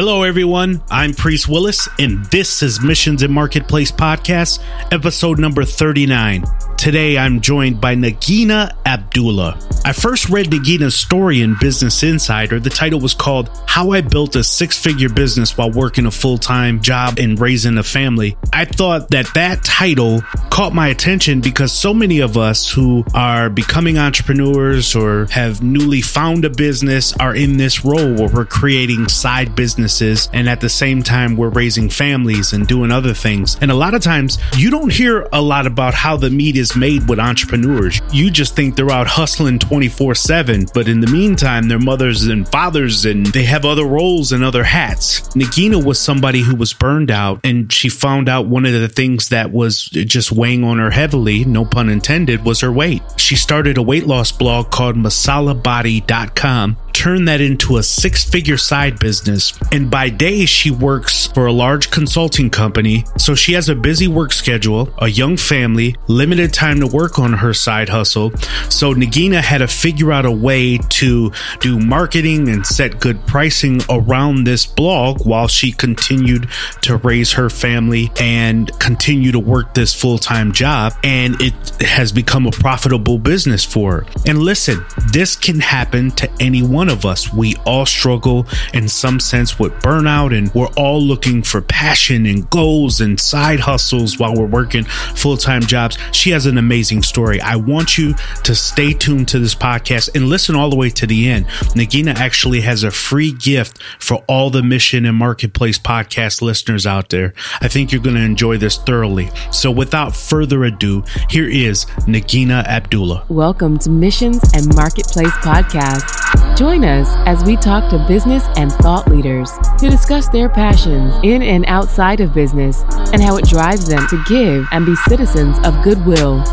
Hello, everyone. I'm Priest Willis, and this is Missions and Marketplace Podcast, episode number 39. Today, I'm joined by Nagina Abdullah. I first read Nagina's story in Business Insider. The title was called How I Built a Six Figure Business While Working a Full Time Job and Raising a Family. I thought that that title caught my attention because so many of us who are becoming entrepreneurs or have newly found a business are in this role where we're creating side businesses and at the same time we're raising families and doing other things. And a lot of times you don't hear a lot about how the meat is made with entrepreneurs. You just think they're out hustling 24 7, but in the meantime, they're mothers and fathers and they have other roles and other hats. Nagina was somebody who was burned out and she found out one of the things that was just weighing on her heavily, no pun intended, was her weight. She started a weight loss blog called masalabody.com turn that into a six figure side business. And by day, she works for a large consulting company. So she has a busy work schedule, a young family, limited time to work on her side hustle. So Nagina had to figure out a way to do marketing and set good pricing around this blog while she continued to raise her family and continue to work this full time job. And it has become a profitable business for her. And listen, this can happen to anyone one of us. We all struggle in some sense with burnout, and we're all looking for passion and goals and side hustles while we're working full time jobs. She has an amazing story. I want you to stay tuned to this podcast and listen all the way to the end. Nagina actually has a free gift for all the Mission and Marketplace podcast listeners out there. I think you're going to enjoy this thoroughly. So, without further ado, here is Nagina Abdullah. Welcome to Missions and Marketplace Podcast. Join us as we talk to business and thought leaders to discuss their passions in and outside of business and how it drives them to give and be citizens of goodwill.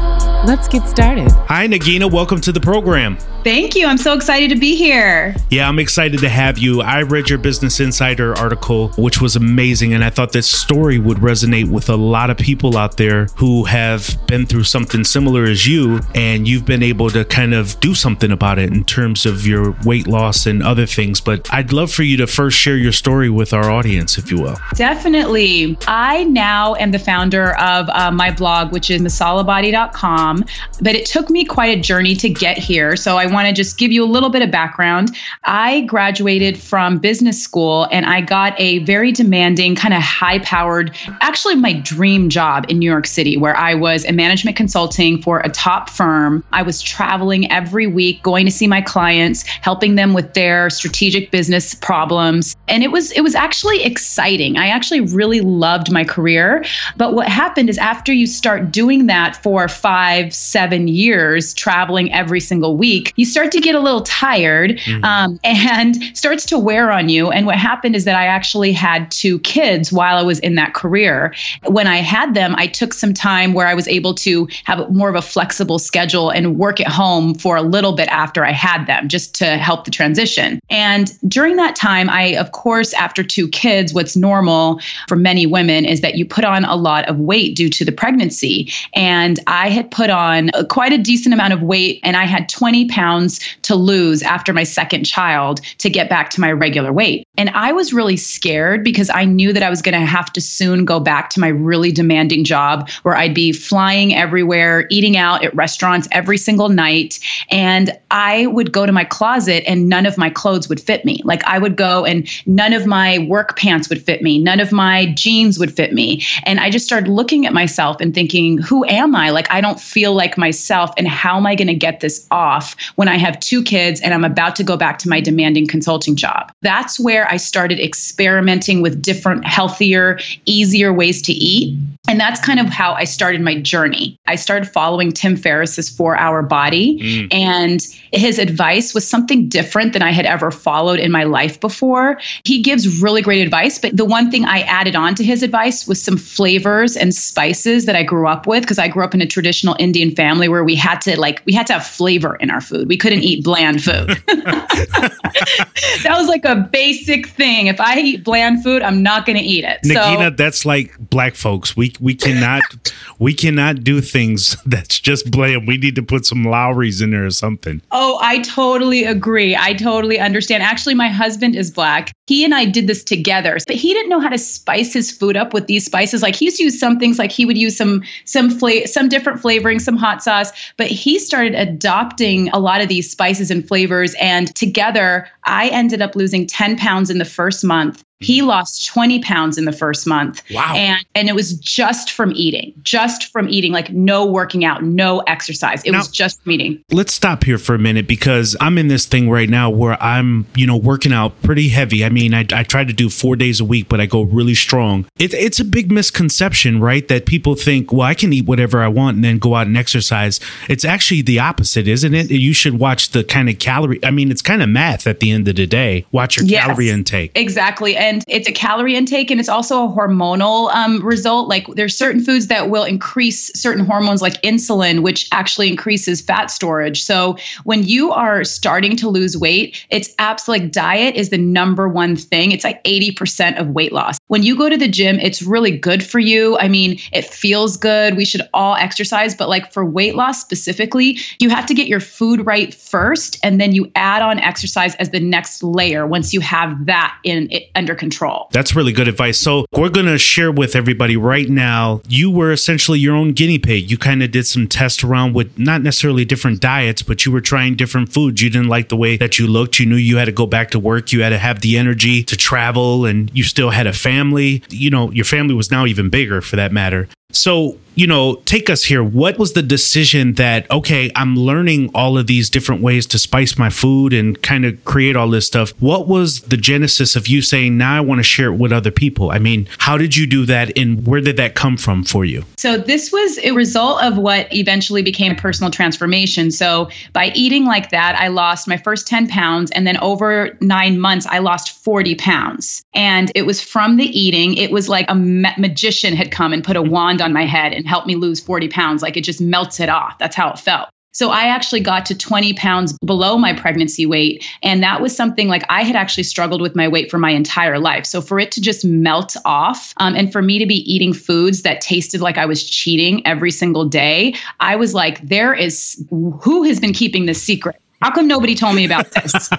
Let's get started. Hi, Nagina. Welcome to the program. Thank you. I'm so excited to be here. Yeah, I'm excited to have you. I read your Business Insider article, which was amazing. And I thought this story would resonate with a lot of people out there who have been through something similar as you. And you've been able to kind of do something about it in terms of your weight loss and other things. But I'd love for you to first share your story with our audience, if you will. Definitely. I now am the founder of uh, my blog, which is masalabody.com. But it took me quite a journey to get here. So I want to just give you a little bit of background. I graduated from business school and I got a very demanding, kind of high powered, actually, my dream job in New York City, where I was a management consulting for a top firm. I was traveling every week, going to see my clients, helping them with their strategic business problems. And it was it was actually exciting. I actually really loved my career. But what happened is after you start doing that for five, seven years, traveling every single week, you start to get a little tired mm-hmm. um, and starts to wear on you. And what happened is that I actually had two kids while I was in that career. When I had them, I took some time where I was able to have more of a flexible schedule and work at home for a little bit after I had them, just to help the transition. And during that time, I, of course, after two kids, what's normal for many women is that you put on a lot of weight due to the pregnancy. And I had put on quite a decent amount of weight, and I had 20 pounds pounds to lose after my second child to get back to my regular weight. And I was really scared because I knew that I was going to have to soon go back to my really demanding job where I'd be flying everywhere, eating out at restaurants every single night. And I would go to my closet and none of my clothes would fit me. Like I would go and none of my work pants would fit me, none of my jeans would fit me. And I just started looking at myself and thinking, who am I? Like I don't feel like myself. And how am I going to get this off when I have two kids and I'm about to go back to my demanding consulting job. That's where I started experimenting with different, healthier, easier ways to eat. And that's kind of how I started my journey. I started following Tim Ferriss's four hour body, mm. and his advice was something different than I had ever followed in my life before. He gives really great advice, but the one thing I added on to his advice was some flavors and spices that I grew up with because I grew up in a traditional Indian family where we had to like, we had to have flavor in our food. We couldn't eat bland food. that was like a basic thing. If I eat bland food, I'm not going to eat it. Nagina, so, that's like black folks. We we cannot we cannot do things that's just bland. We need to put some Lawry's in there or something. Oh, I totally agree. I totally understand. Actually, my husband is black he and I did this together. But he didn't know how to spice his food up with these spices. Like he used to use some things like he would use some some fla- some different flavoring, some hot sauce, but he started adopting a lot of these spices and flavors and together I ended up losing 10 pounds in the first month he mm-hmm. lost 20 pounds in the first month. Wow. And and it was just from eating, just from eating, like no working out, no exercise. It now, was just from eating. Let's stop here for a minute because I'm in this thing right now where I'm, you know, working out pretty heavy. I mean, I, I try to do four days a week, but I go really strong. It, it's a big misconception, right? That people think, well, I can eat whatever I want and then go out and exercise. It's actually the opposite, isn't it? You should watch the kind of calorie. I mean, it's kind of math at the end of the day. Watch your yes, calorie intake. Exactly and it's a calorie intake and it's also a hormonal um, result. Like there's certain foods that will increase certain hormones like insulin, which actually increases fat storage. So when you are starting to lose weight, it's absolutely like diet is the number one thing. It's like 80% of weight loss. When you go to the gym, it's really good for you. I mean, it feels good. We should all exercise, but like for weight loss specifically, you have to get your food right first and then you add on exercise as the next layer once you have that in under control. That's really good advice. So, we're going to share with everybody right now. You were essentially your own guinea pig. You kind of did some tests around with not necessarily different diets, but you were trying different foods. You didn't like the way that you looked. You knew you had to go back to work. You had to have the energy to travel, and you still had a family. You know, your family was now even bigger for that matter. So, you know, take us here. What was the decision that, okay, I'm learning all of these different ways to spice my food and kind of create all this stuff? What was the genesis of you saying, now I want to share it with other people? I mean, how did you do that and where did that come from for you? So, this was a result of what eventually became personal transformation. So, by eating like that, I lost my first 10 pounds. And then over nine months, I lost 40 pounds. And it was from the eating. It was like a ma- magician had come and put a wand on my head and helped me lose 40 pounds. Like it just melts it off. That's how it felt. So I actually got to 20 pounds below my pregnancy weight. And that was something like I had actually struggled with my weight for my entire life. So for it to just melt off um, and for me to be eating foods that tasted like I was cheating every single day, I was like, there is who has been keeping this secret? How come nobody told me about this?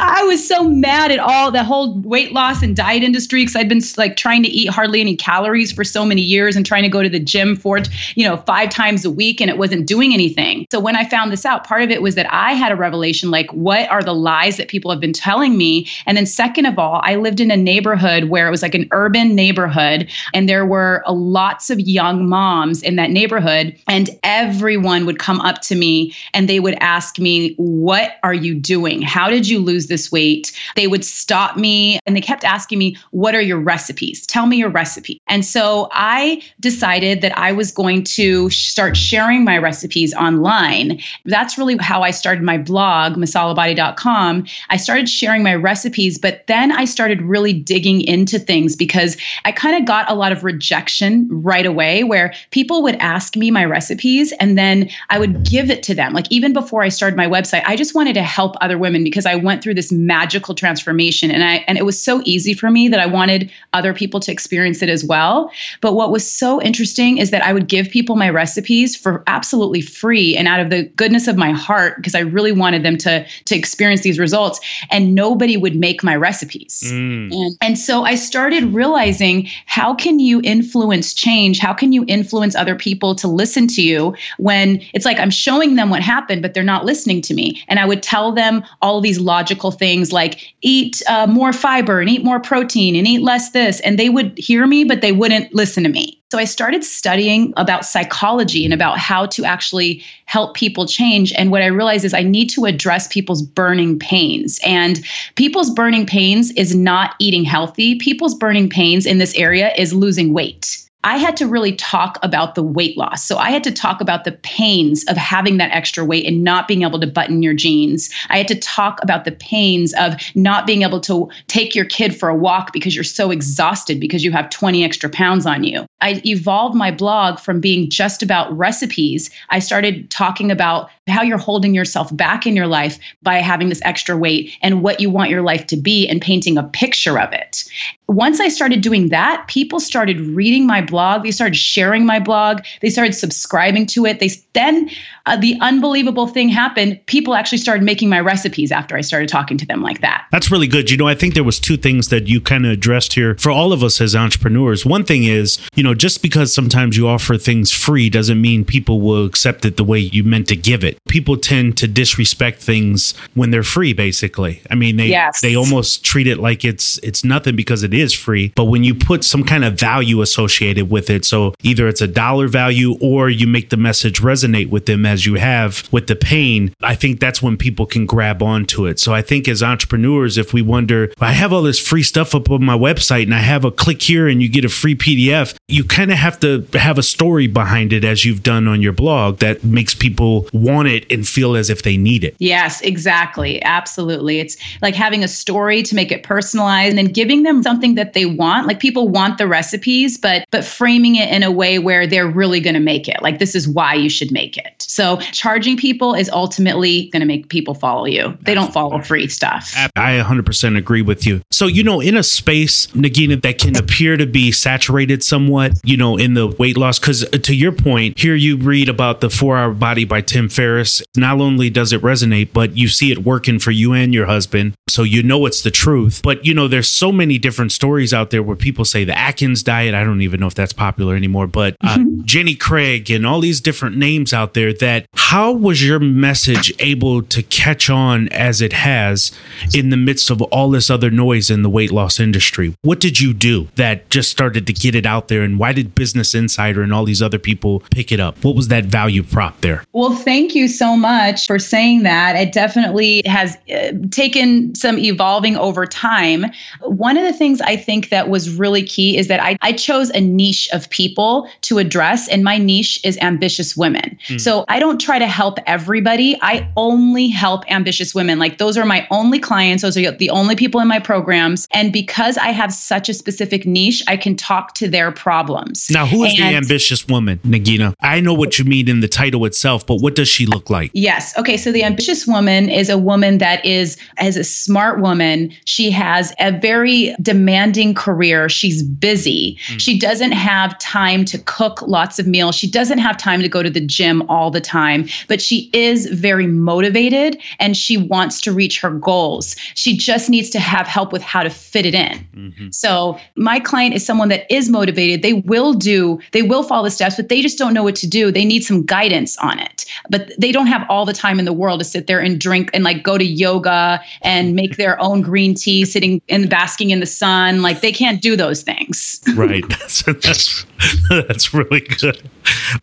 I was so mad at all the whole weight loss and diet industry because I'd been like trying to eat hardly any calories for so many years and trying to go to the gym for you know five times a week and it wasn't doing anything. So when I found this out, part of it was that I had a revelation like what are the lies that people have been telling me? And then second of all, I lived in a neighborhood where it was like an urban neighborhood and there were lots of young moms in that neighborhood and everyone would come up to me and they would ask me, "What are you doing? How did you lose this weight? They would stop me and they kept asking me, What are your recipes? Tell me your recipe. And so I decided that I was going to start sharing my recipes online. That's really how I started my blog, masalabody.com. I started sharing my recipes, but then I started really digging into things because I kind of got a lot of rejection right away where people would ask me my recipes and then I would give it to them. Like even before I started my website, I just wanted to help other women because I went through this magical transformation and I and it was so easy for me that I wanted other people to experience it as well. But what was so interesting is that I would give people my recipes for absolutely free and out of the goodness of my heart because I really wanted them to to experience these results and nobody would make my recipes. Mm. And and so I started realizing how can you influence change? How can you influence other people to listen to you when it's like I'm showing them what happened but they're not listening to me. And I would tell them all these logical things like eat uh, more fiber and eat more protein and eat less this. And they would hear me, but they wouldn't listen to me. So I started studying about psychology and about how to actually help people change. And what I realized is I need to address people's burning pains. And people's burning pains is not eating healthy. People's burning pains in this area is losing weight. I had to really talk about the weight loss. So I had to talk about the pains of having that extra weight and not being able to button your jeans. I had to talk about the pains of not being able to take your kid for a walk because you're so exhausted because you have 20 extra pounds on you. I evolved my blog from being just about recipes. I started talking about how you're holding yourself back in your life by having this extra weight and what you want your life to be and painting a picture of it. Once I started doing that, people started reading my blog. They started sharing my blog. They started subscribing to it. They then uh, the unbelievable thing happened. People actually started making my recipes after I started talking to them like that. That's really good. You know, I think there was two things that you kind of addressed here for all of us as entrepreneurs. One thing is, you know, just because sometimes you offer things free doesn't mean people will accept it the way you meant to give it. People tend to disrespect things when they're free basically. I mean, they Yes. they almost treat it like it's it's nothing because it is free, but when you put some kind of value associated with it, so either it's a dollar value or you make the message resonate with them as you have with the pain, I think that's when people can grab onto it. So I think as entrepreneurs, if we wonder, I have all this free stuff up on my website and I have a click here and you get a free PDF, you kind of have to have a story behind it as you've done on your blog that makes people want it and feel as if they need it. Yes, exactly. Absolutely. It's like having a story to make it personalized and then giving them something that they want. Like people want the recipes, but but framing it in a way where they're really going to make it. Like this is why you should make it. So charging people is ultimately going to make people follow you. They don't follow free stuff. I 100% agree with you. So, you know, in a space, Nagina, that can appear to be saturated somewhat, you know, in the weight loss, because to your point, here you read about the four hour body by Tim Ferriss. Not only does it resonate, but you see it working for you and your husband. So you know it's the truth. But, you know, there's so many different stories out there where people say the Atkins diet. I don't even know if that's popular anymore, but uh, Jenny Craig and all these different names out there that how was your message able to catch on as it has in the midst of all this other noise in the weight loss industry? What did you do that just started to get it out there? And why did Business Insider and all these other people pick it up? What was that value prop there? Well, thank you so much for saying that. It definitely has uh, taken some evolving over time. One of the things I think that was really key is that I, I chose a niche of people to address, and my niche is ambitious women. So I don't try to help everybody. I only help ambitious women. Like those are my only clients, those are the only people in my programs. And because I have such a specific niche, I can talk to their problems. Now, who is the ambitious woman, Nagina? I know what you mean in the title itself, but what does she look like? Yes. Okay. So the ambitious woman is a woman that is as a smart woman. She has a very demanding career. She's busy. Hmm. She doesn't have time to cook lots of meals. She doesn't have time to go to the gym all the time, but she is very motivated and she wants to reach her goals. She just needs to have help with how to fit it in. Mm-hmm. So my client is someone that is motivated. They will do, they will follow the steps, but they just don't know what to do. They need some guidance on it. But they don't have all the time in the world to sit there and drink and like go to yoga and make their own green tea sitting and basking in the sun. Like they can't do those things. Right. that's, that's, that's really good.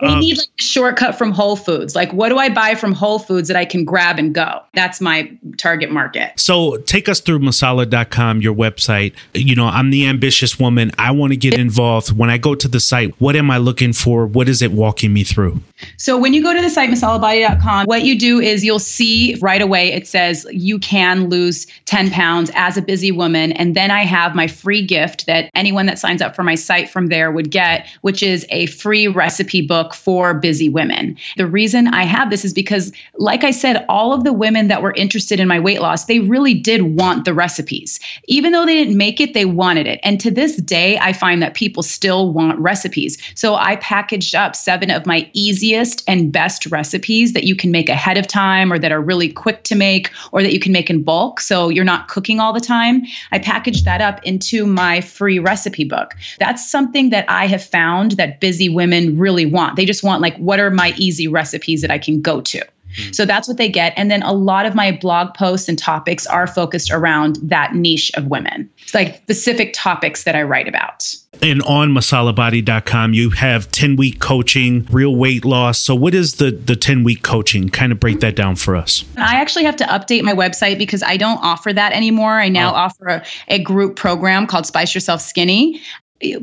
We Um, need like a shortcut from Whole Foods. Like what do I buy from Whole Foods that I can grab and go? That's my target market. So take us through masala.com, your website. You know, I'm the ambitious woman. I want to get involved. When I go to the site, what am I looking for? What is it walking me through? So when you go to the site masalabody.com, what you do is you'll see right away it says you can lose 10 pounds as a busy woman. And then I have my free gift that anyone that signs up for my site from there would get, which is a free recipe book for busy women. The reason I have this is because, like I said, all of the women that were interested in my weight loss, they really did want the recipes. Even though they didn't make it, they wanted it. And to this day, I find that people still want recipes. So I packaged up seven of my easiest and best recipes that you can make ahead of time or that are really quick to make or that you can make in bulk. So you're not cooking all the time. I packaged that up into my free recipe book. That's something that I have found that busy women really want. They just want, like, what are my easy recipes that I can go to? Hmm. So that's what they get. And then a lot of my blog posts and topics are focused around that niche of women. It's like specific topics that I write about. And on masalabody.com, you have 10 week coaching, real weight loss. So, what is the, the 10 week coaching? Kind of break that down for us. I actually have to update my website because I don't offer that anymore. I now Oh. offer a, a group program called Spice Yourself Skinny.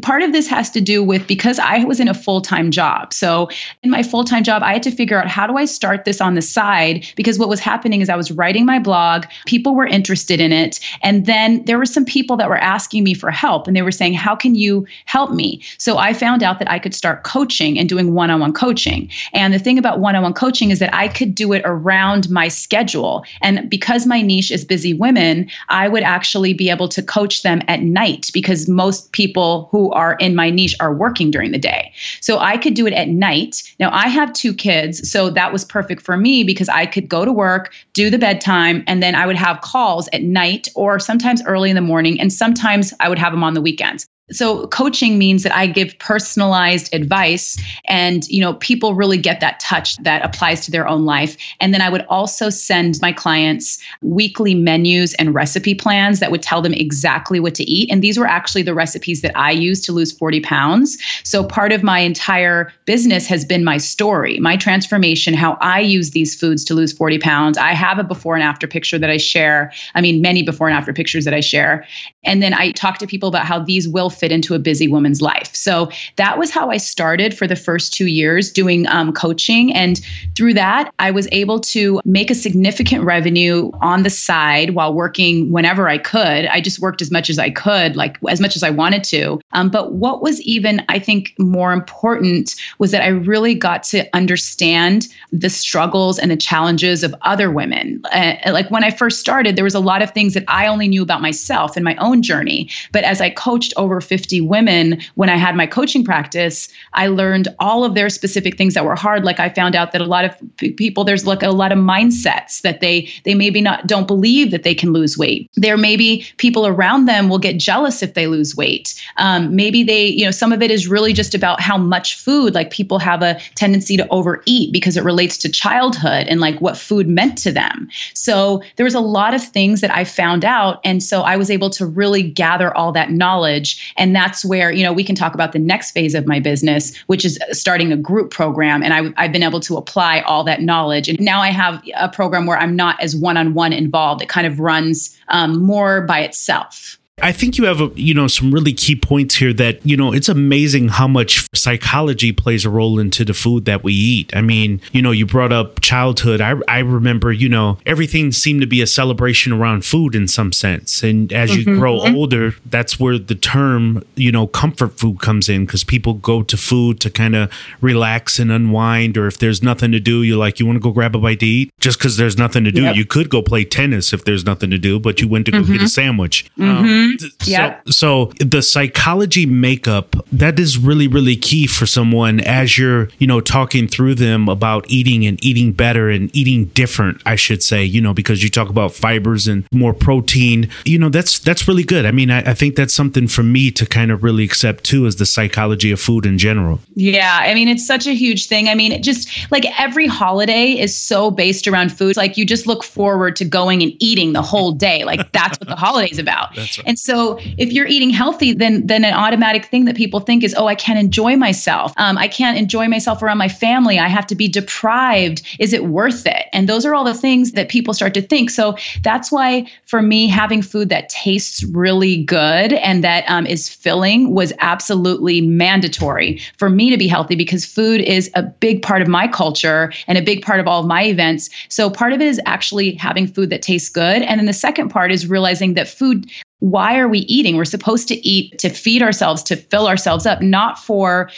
Part of this has to do with because I was in a full time job. So, in my full time job, I had to figure out how do I start this on the side? Because what was happening is I was writing my blog, people were interested in it. And then there were some people that were asking me for help and they were saying, How can you help me? So, I found out that I could start coaching and doing one on one coaching. And the thing about one on one coaching is that I could do it around my schedule. And because my niche is busy women, I would actually be able to coach them at night because most people who are in my niche are working during the day. So I could do it at night. Now I have two kids, so that was perfect for me because I could go to work, do the bedtime, and then I would have calls at night or sometimes early in the morning, and sometimes I would have them on the weekends so coaching means that i give personalized advice and you know people really get that touch that applies to their own life. And then i would also send my clients weekly menus and recipe plans that would tell them exactly what to eat. And these were actually the recipes that i used to lose 40 pounds. So part of my entire business has been my story my transformation how i use these foods to lose 40 pounds. I have a before and after picture that i share. I mean many before and after pictures that i share. And then i talk to people about how these will fit into a busy woman's life. So that was how I started for the first two years doing um, coaching. And through that, I was able to make a significant revenue on the side while working whenever I could. I just worked as much as I could, like as much as I wanted to. Um, but what was even, I think, more important was that I really got to understand the struggles and the challenges of other women. Uh, like when I first started, there was a lot of things that I only knew about myself and my own journey. But as I coached over 50 women when I had my coaching practice, I learned all of their specific things that were hard. Like I found out that a lot of people, there's like a lot of mindsets that they they maybe not don't believe that they can lose weight. There may be people around them will get jealous if they lose weight. Um, maybe they, you know, some of it is really just about how much food. Like people have a tendency to overeat because it relates to childhood and like what food meant to them. So there was a lot of things that I found out, and so I was able to really gather all that knowledge and that's where, you know, we can talk about the next phase of my business, which is starting a group program. And I, I've been able to apply all that knowledge. And now I have a program where I'm not as one on one involved. It kind of runs um, more by itself. I think you have, a, you know, some really key points here that, you know, it's amazing how much psychology plays a role into the food that we eat. I mean, you know, you brought up childhood. I, I remember, you know, everything seemed to be a celebration around food in some sense. And as mm-hmm. you grow mm-hmm. older, that's where the term, you know, comfort food comes in because people go to food to kind of relax and unwind. Or if there's nothing to do, you're like, you want to go grab a bite to eat just because there's nothing to do. Yep. You could go play tennis if there's nothing to do, but you went to go mm-hmm. get a mm-hmm. sandwich. Um, mm-hmm. Yeah. So, so the psychology makeup that is really really key for someone as you're you know talking through them about eating and eating better and eating different. I should say you know because you talk about fibers and more protein. You know that's that's really good. I mean I, I think that's something for me to kind of really accept too is the psychology of food in general. Yeah, I mean it's such a huge thing. I mean it just like every holiday is so based around food. Like you just look forward to going and eating the whole day. Like that's what the holiday's about. Right. And so if you're eating healthy, then then an automatic thing that people think is, oh, I can't enjoy myself. Um, I can't enjoy myself around my family. I have to be deprived. Is it worth it? And those are all the things that people start to think. So that's why for me, having food that tastes really good and that um, is filling was absolutely mandatory for me to be healthy because food is a big part of my culture and a big part of all of my events. So part of it is actually having food that tastes good. And then the second part is realizing that food why are we eating? We're supposed to eat to feed ourselves to fill ourselves up not for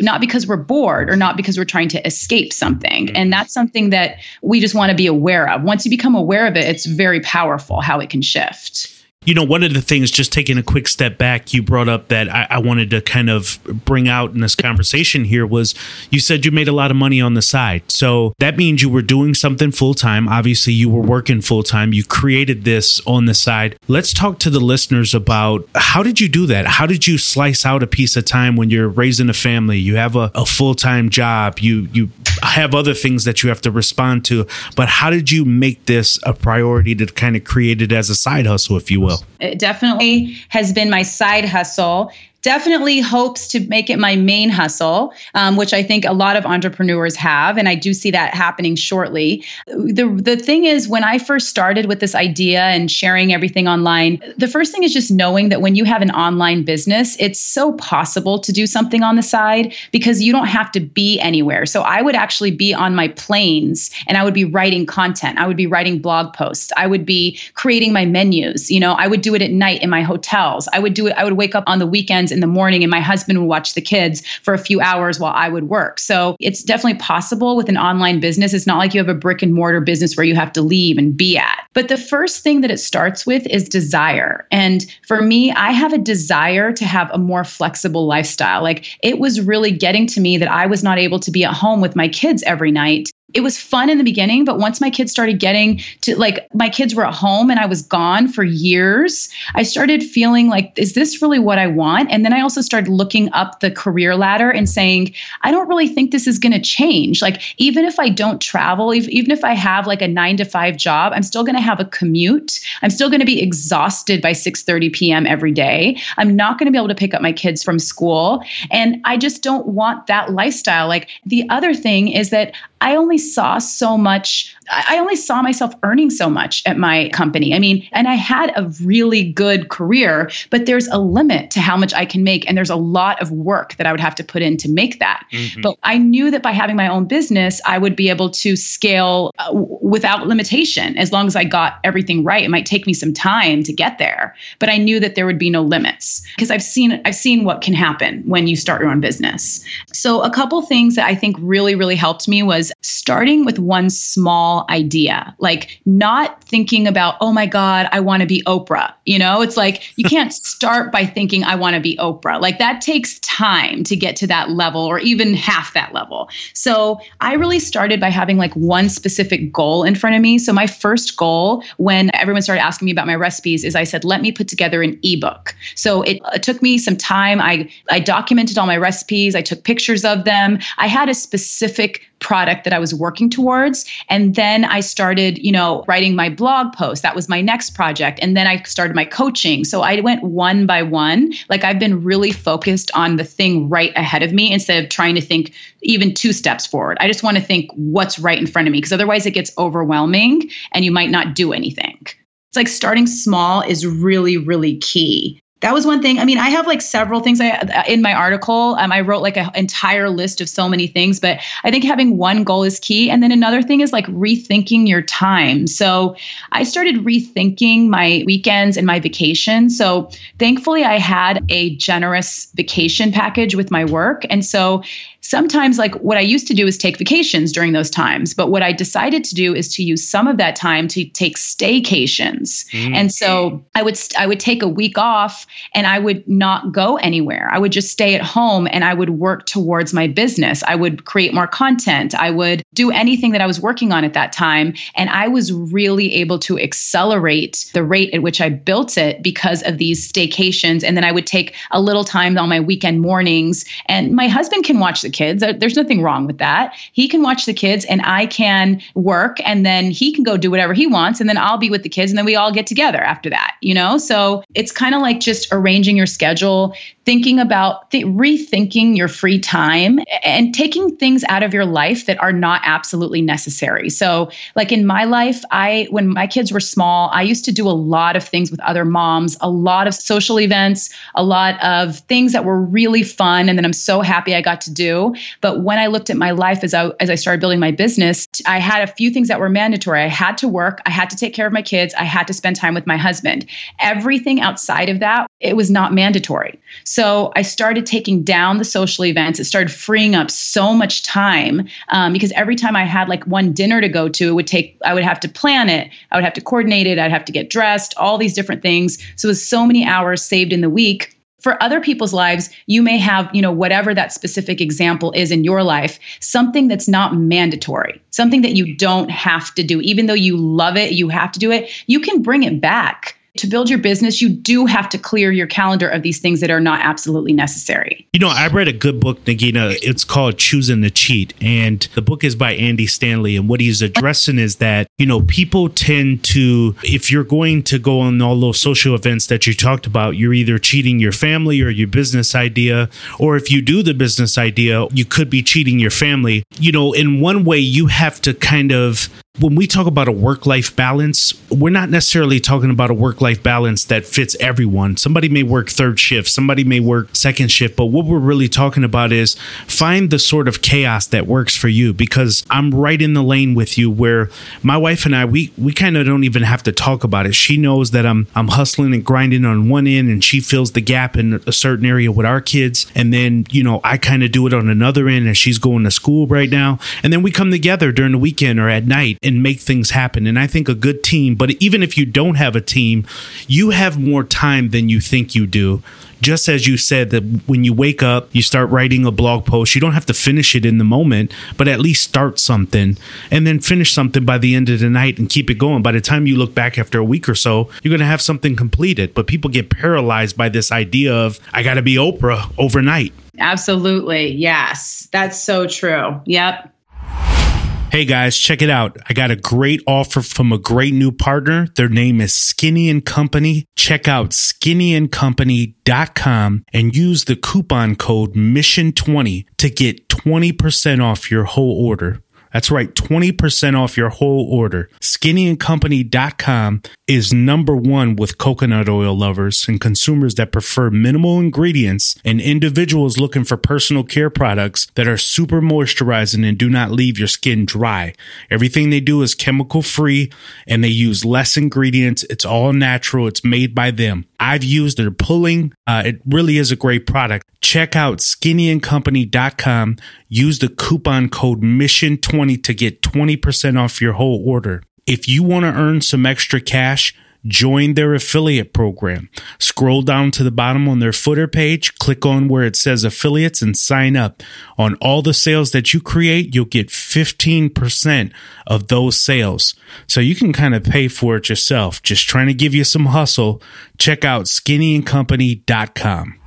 not because we're bored or not because we're trying to escape something. And that's something that we just want to be aware of. Once you become aware of it it's very powerful how it can shift you know, one of the things, just taking a quick step back, you brought up that I, I, wanted to kind of bring out in this conversation here was you said you made a lot of money on the side. So that means you were doing something full time. Obviously, you were working full time. You created this on the side. Let's talk to the listeners about how did you do that? How did you slice out a piece of time when you're raising a family? You have a, a full time job. You you have other things that you have to respond to. But how did you make this a priority to kind of create it as a side hustle, if you will? It definitely has been my side hustle definitely hopes to make it my main hustle, um, which I think a lot of entrepreneurs have, and I do see that happening shortly. the The thing is, when I first started with this idea and sharing everything online, the first thing is just knowing that when you have an online business, it's so possible to do something on the side because you don't have to be anywhere. So I would actually be on my planes and I would be writing content. I would be writing blog posts. I would be creating my menus. You know, I would do it at night in my hotels. I would do it. I would wake up on the weekends in the morning and my husband would watch the kids for a few hours while I would work. So it's definitely possible with an online business. It's not like you have a brick and mortar business where you have to leave and be at. But the first thing that it starts with is desire. And for me, I have a desire to have a more flexible lifestyle. Like it was really getting to me that I was not able to be at home with my kids every night it was fun in the beginning, but once my kids started getting to like my kids were at home and I was gone for years, I started feeling like, is this really what I want? And then I also started looking up the career ladder and saying, I don't really think this is going to change. Like, even if I don't travel, even if I have like a nine to five job, I'm still going to have a commute. I'm still going to be exhausted by 6 30 p.m. every day. I'm not going to be able to pick up my kids from school. And I just don't want that lifestyle. Like, the other thing is that I only saw so much, I only saw myself earning so much at my company. I mean, and I had a really good career, but there's a limit to how much I can make. And there's a lot of work that I would have to put in to make that. Mm-hmm. But I knew that by having my own business, I would be able to scale uh, without limitation as long as I got everything right. It might take me some time to get there, but I knew that there would be no limits because I've seen I've seen what can happen when you start your own business. So a couple things that I think really really helped me was starting with one small idea, like not thinking about, oh my God, I want to be Oprah. You know, it's like you can't start by thinking, I want to be Oprah. Like that takes time to get to that level or even half that level. So I really started by having like one specific goal in front of me. So my first goal when everyone started asking me about my recipes is I said, let me put together an ebook. So it, it took me some time. I, I documented all my recipes, I took pictures of them. I had a specific product that I was working towards. And then I started, you know, writing my blog post. That was my next project. And then I started my coaching. So I went one by one. Like I've been really focused on the thing right ahead of me instead of trying to think even two steps forward. I just want to think what's right in front of me because otherwise it gets overwhelming and you might not do anything. It's like starting small is really, really key that was one thing. I mean, I have like several things I in my article. Um, I wrote like an entire list of so many things, but I think having one goal is key. And then another thing is like rethinking your time. So I started rethinking my weekends and my vacations. So thankfully, I had a generous vacation package with my work, and so sometimes like what I used to do is take vacations during those times. But what I decided to do is to use some of that time to take staycations. Mm. And so I would I would take a week off and I would not go anywhere. I would just stay at home and I would work towards my business. I would create more content. I would do anything that I was working on at that time. And I was really able to accelerate the rate at which I built it because of these staycations. And then I would take a little time on my weekend mornings. And my husband can watch the kids. There's nothing wrong with that. He can watch the kids and I can work and then he can go do whatever he wants and then I'll be with the kids and then we all get together after that, you know? So it's kind of like just arranging your schedule, thinking about th- rethinking your free time and taking things out of your life that are not absolutely necessary. So, like in my life, I when my kids were small, I used to do a lot of things with other moms, a lot of social events, a lot of things that were really fun and that I'm so happy I got to do. But when I looked at my life as I as I started building my business, I had a few things that were mandatory. I had to work, I had to take care of my kids, I had to spend time with my husband. Everything outside of that, it was not mandatory. So I started taking down the social events. It started freeing up so much time um, because every time I had like one dinner to go to, it would take. I would have to plan it. I would have to coordinate it. I'd have to get dressed. All these different things. So it was so many hours saved in the week for other people's lives you may have you know whatever that specific example is in your life something that's not mandatory something that you don't have to do even though you love it you have to do it you can bring it back to build your business, you do have to clear your calendar of these things that are not absolutely necessary. You know, I read a good book, Nagina. It's called Choosing to Cheat. And the book is by Andy Stanley. And what he's addressing is that, you know, people tend to, if you're going to go on all those social events that you talked about, you're either cheating your family or your business idea. Or if you do the business idea, you could be cheating your family. You know, in one way, you have to kind of when we talk about a work life balance, we're not necessarily talking about a work life balance that fits everyone. Somebody may work third shift, somebody may work second shift, but what we're really talking about is find the sort of chaos that works for you because I'm right in the lane with you where my wife and I we we kind of don't even have to talk about it. She knows that I'm I'm hustling and grinding on one end and she fills the gap in a certain area with our kids and then, you know, I kind of do it on another end and she's going to school right now. And then we come together during the weekend or at night and make things happen. And I think a good team, but even if you don't have a team, you have more time than you think you do. Just as you said that when you wake up, you start writing a blog post, you don't have to finish it in the moment, but at least start something and then finish something by the end of the night and keep it going. By the time you look back after a week or so, you're going to have something completed. But people get paralyzed by this idea of, I got to be Oprah overnight. Absolutely. Yes. That's so true. Yep. Hey guys, check it out. I got a great offer from a great new partner. Their name is Skinny and Company. Check out skinnyandcompany.com and use the coupon code MISSION20 to get 20% off your whole order. That's right, 20% off your whole order. SkinnyandCompany.com is number one with coconut oil lovers and consumers that prefer minimal ingredients and individuals looking for personal care products that are super moisturizing and do not leave your skin dry. Everything they do is chemical free and they use less ingredients. It's all natural. It's made by them. I've used their pulling. Uh, it really is a great product. Check out skinnyandcompany.com. Use the coupon code MISSION20 to get 20% off your whole order. If you want to earn some extra cash, join their affiliate program. Scroll down to the bottom on their footer page, click on where it says affiliates and sign up. On all the sales that you create, you'll get 15% of those sales. So you can kind of pay for it yourself. Just trying to give you some hustle. Check out skinnyandcompany.com.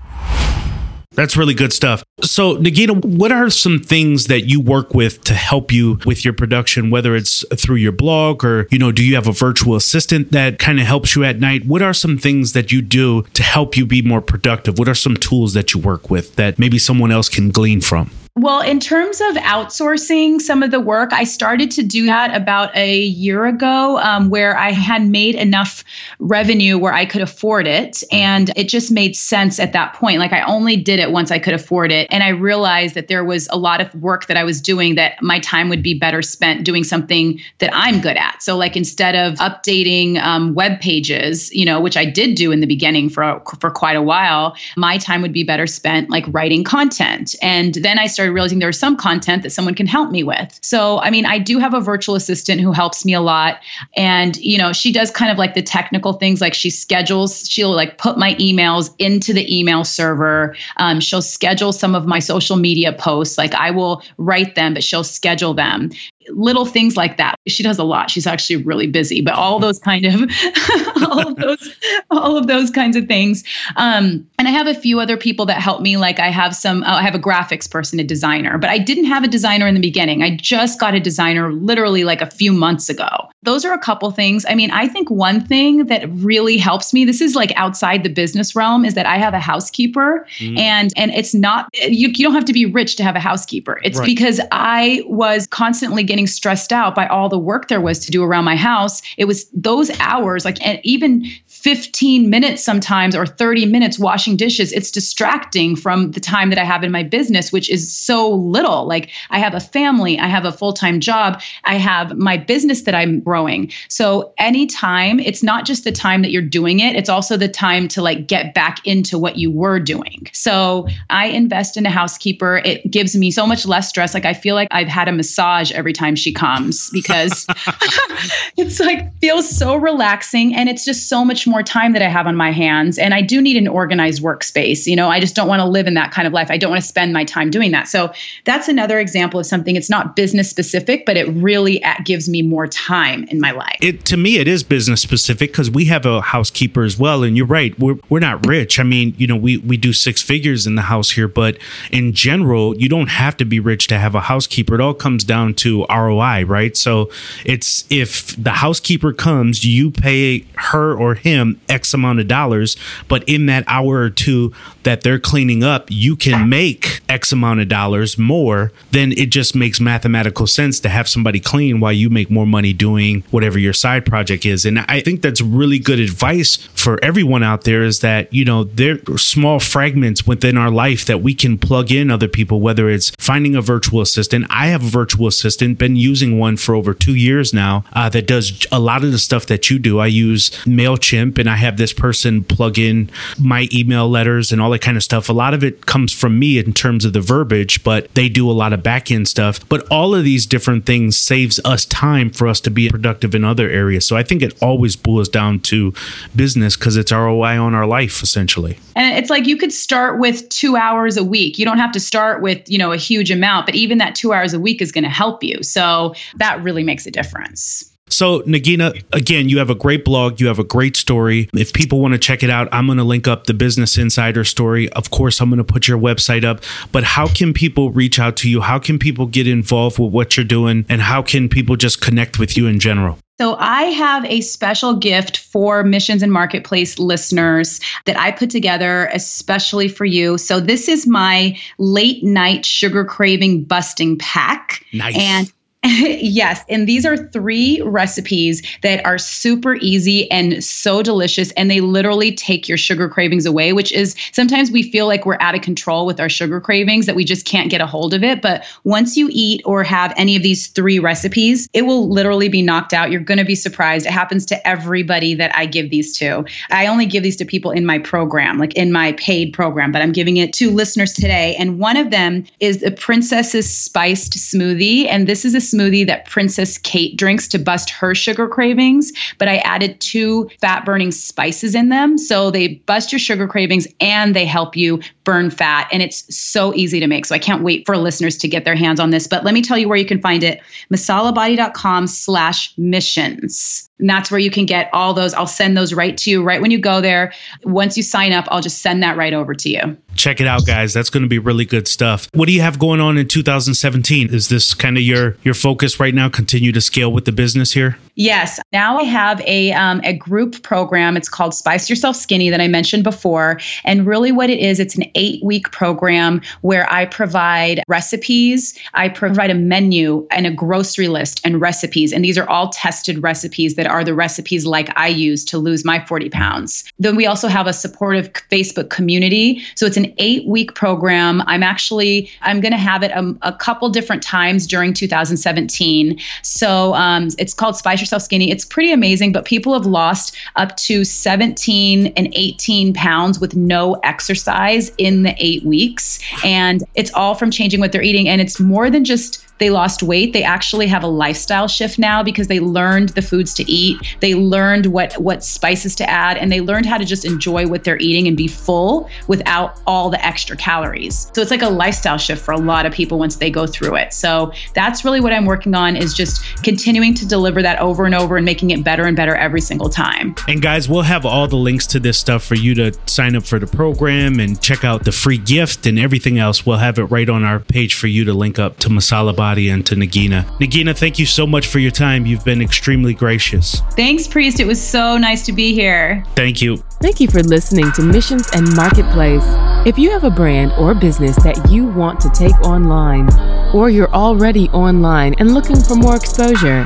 That's really good stuff. So, Nagina, what are some things that you work with to help you with your production, whether it's through your blog or, you know, do you have a virtual assistant that kind of helps you at night? What are some things that you do to help you be more productive? What are some tools that you work with that maybe someone else can glean from? Well, in terms of outsourcing some of the work, I started to do that about a year ago, um, where I had made enough revenue where I could afford it. And it just made sense at that point. Like I only did it once I could afford it. And I realized that there was a lot of work that I was doing that my time would be better spent doing something that I'm good at. So, like instead of updating um, web pages, you know, which I did do in the beginning for, for quite a while, my time would be better spent like writing content. And then I started started realizing there's some content that someone can help me with. So, I mean, I do have a virtual assistant who helps me a lot. And, you know, she does kind of like the technical things, like she schedules, she'll like put my emails into the email server. Um, she'll schedule some of my social media posts. Like I will write them, but she'll schedule them little things like that. She does a lot. She's actually really busy, but all those kind of all of those all of those kinds of things. Um, and I have a few other people that help me. Like I have some, uh, I have a graphics person, a designer, but I didn't have a designer in the beginning. I just got a designer literally like a few months ago. Those are a couple things. I mean, I think one thing that really helps me. This is like outside the business realm. Is that I have a housekeeper, mm. and and it's not you. You don't have to be rich to have a housekeeper. It's right. because I was constantly getting stressed out by all the work there was to do around my house. It was those hours, like, and even 15 minutes sometimes or 30 minutes washing dishes, it's distracting from the time that I have in my business, which is so little. Like, I have a family, I have a full time job, I have my business that I'm growing. So, anytime, it's not just the time that you're doing it, it's also the time to like get back into what you were doing. So, I invest in a housekeeper. It gives me so much less stress. Like, I feel like I've had a massage every time she comes because it's like feels so relaxing and it's just so much more time that I have on my hands. And I do need an organized workspace. You know, I just don't want to live in that kind of life. I don't want to spend my time doing that. So that's another example of something. It's not business specific, but it really uh, gives me more time time in my life. It to me it is business specific because we have a housekeeper as well, and you're right. We're we're not rich. I mean, you know, we we do six figures in the house here, but in general, you don't have to be rich to have a housekeeper. It all comes down to ROI, right? So it's if the housekeeper comes, you pay her or him X amount of dollars, but in that hour or two that they're cleaning up, you can make X amount of dollars more, then it just makes mathematical sense to have somebody clean while you make more money doing whatever your side project is. And I think that's really good advice for everyone out there is that, you know, there are small fragments within our life that we can plug in other people, whether it's finding a virtual assistant. I have a virtual assistant, been using one for over two years now uh, that does a lot of the stuff that you do. I use MailChimp and I have this person plug in my email letters and all that kind of stuff. A lot of it comes from me in terms of the verbiage, but they do a lot of back end stuff. But all of these different things saves us time for us to be productive in other areas. So I think it always boils down to business because it's ROI on our life essentially. And it's like you could start with two hours a week. You don't have to start with, you know, a huge amount, but even that two hours a week is going to help you. So that really makes a difference. So, Nagina, again, you have a great blog. You have a great story. If people want to check it out, I'm going to link up the Business Insider story. Of course, I'm going to put your website up. But how can people reach out to you? How can people get involved with what you're doing? And how can people just connect with you in general? So, I have a special gift for Missions and Marketplace listeners that I put together especially for you. So, this is my late night sugar craving busting pack. Nice. And yes. And these are three recipes that are super easy and so delicious. And they literally take your sugar cravings away, which is sometimes we feel like we're out of control with our sugar cravings, that we just can't get a hold of it. But once you eat or have any of these three recipes, it will literally be knocked out. You're going to be surprised. It happens to everybody that I give these to. I only give these to people in my program, like in my paid program, but I'm giving it to listeners today. And one of them is the Princess's Spiced Smoothie. And this is a smoothie that Princess Kate drinks to bust her sugar cravings, but I added two fat burning spices in them. So they bust your sugar cravings and they help you burn fat. And it's so easy to make. So I can't wait for listeners to get their hands on this. But let me tell you where you can find it masalabody.com slash missions. And that's where you can get all those. I'll send those right to you right when you go there. Once you sign up, I'll just send that right over to you. Check it out, guys. That's going to be really good stuff. What do you have going on in 2017? Is this kind of your your focus right now? Continue to scale with the business here? Yes. Now I have a um, a group program. It's called Spice Yourself Skinny that I mentioned before. And really, what it is, it's an eight week program where I provide recipes. I provide a menu and a grocery list and recipes. And these are all tested recipes that are the recipes like I use to lose my 40 pounds. Then we also have a supportive Facebook community. So it's an eight week program. I'm actually I'm going to have it a, a, couple different times during 2017. So um, it's called Spice Yourself Skinny. It's pretty amazing, but people have lost up to 17 and 18 pounds with no exercise in the eight weeks, and it's all from changing what they're eating. And it's more than just they lost weight. They actually have a lifestyle shift now because they learned the foods to eat. They learned what what spices to add and they learned how to just enjoy what they're eating and be full without all the extra calories. So it's like a lifestyle shift for a lot of people once they go through it. So that's really what i'm working on is just continuing to deliver that over and over and making it better and better every single time. And guys we'll have all the links to this stuff for you to sign up for the program and check out the free gift and everything else. We'll have it right on our page for you to link up to masala body and to Nagina. Nagina, thank you so much for your time. You've been extremely gracious. Thanks, Priest. It was so nice to be here. Thank you. Thank you for listening to Missions and Marketplace. If you have a brand or business that you want to take online, or you're already online and looking for more exposure,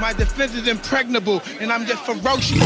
My defense is impregnable, and I'm just ferocious.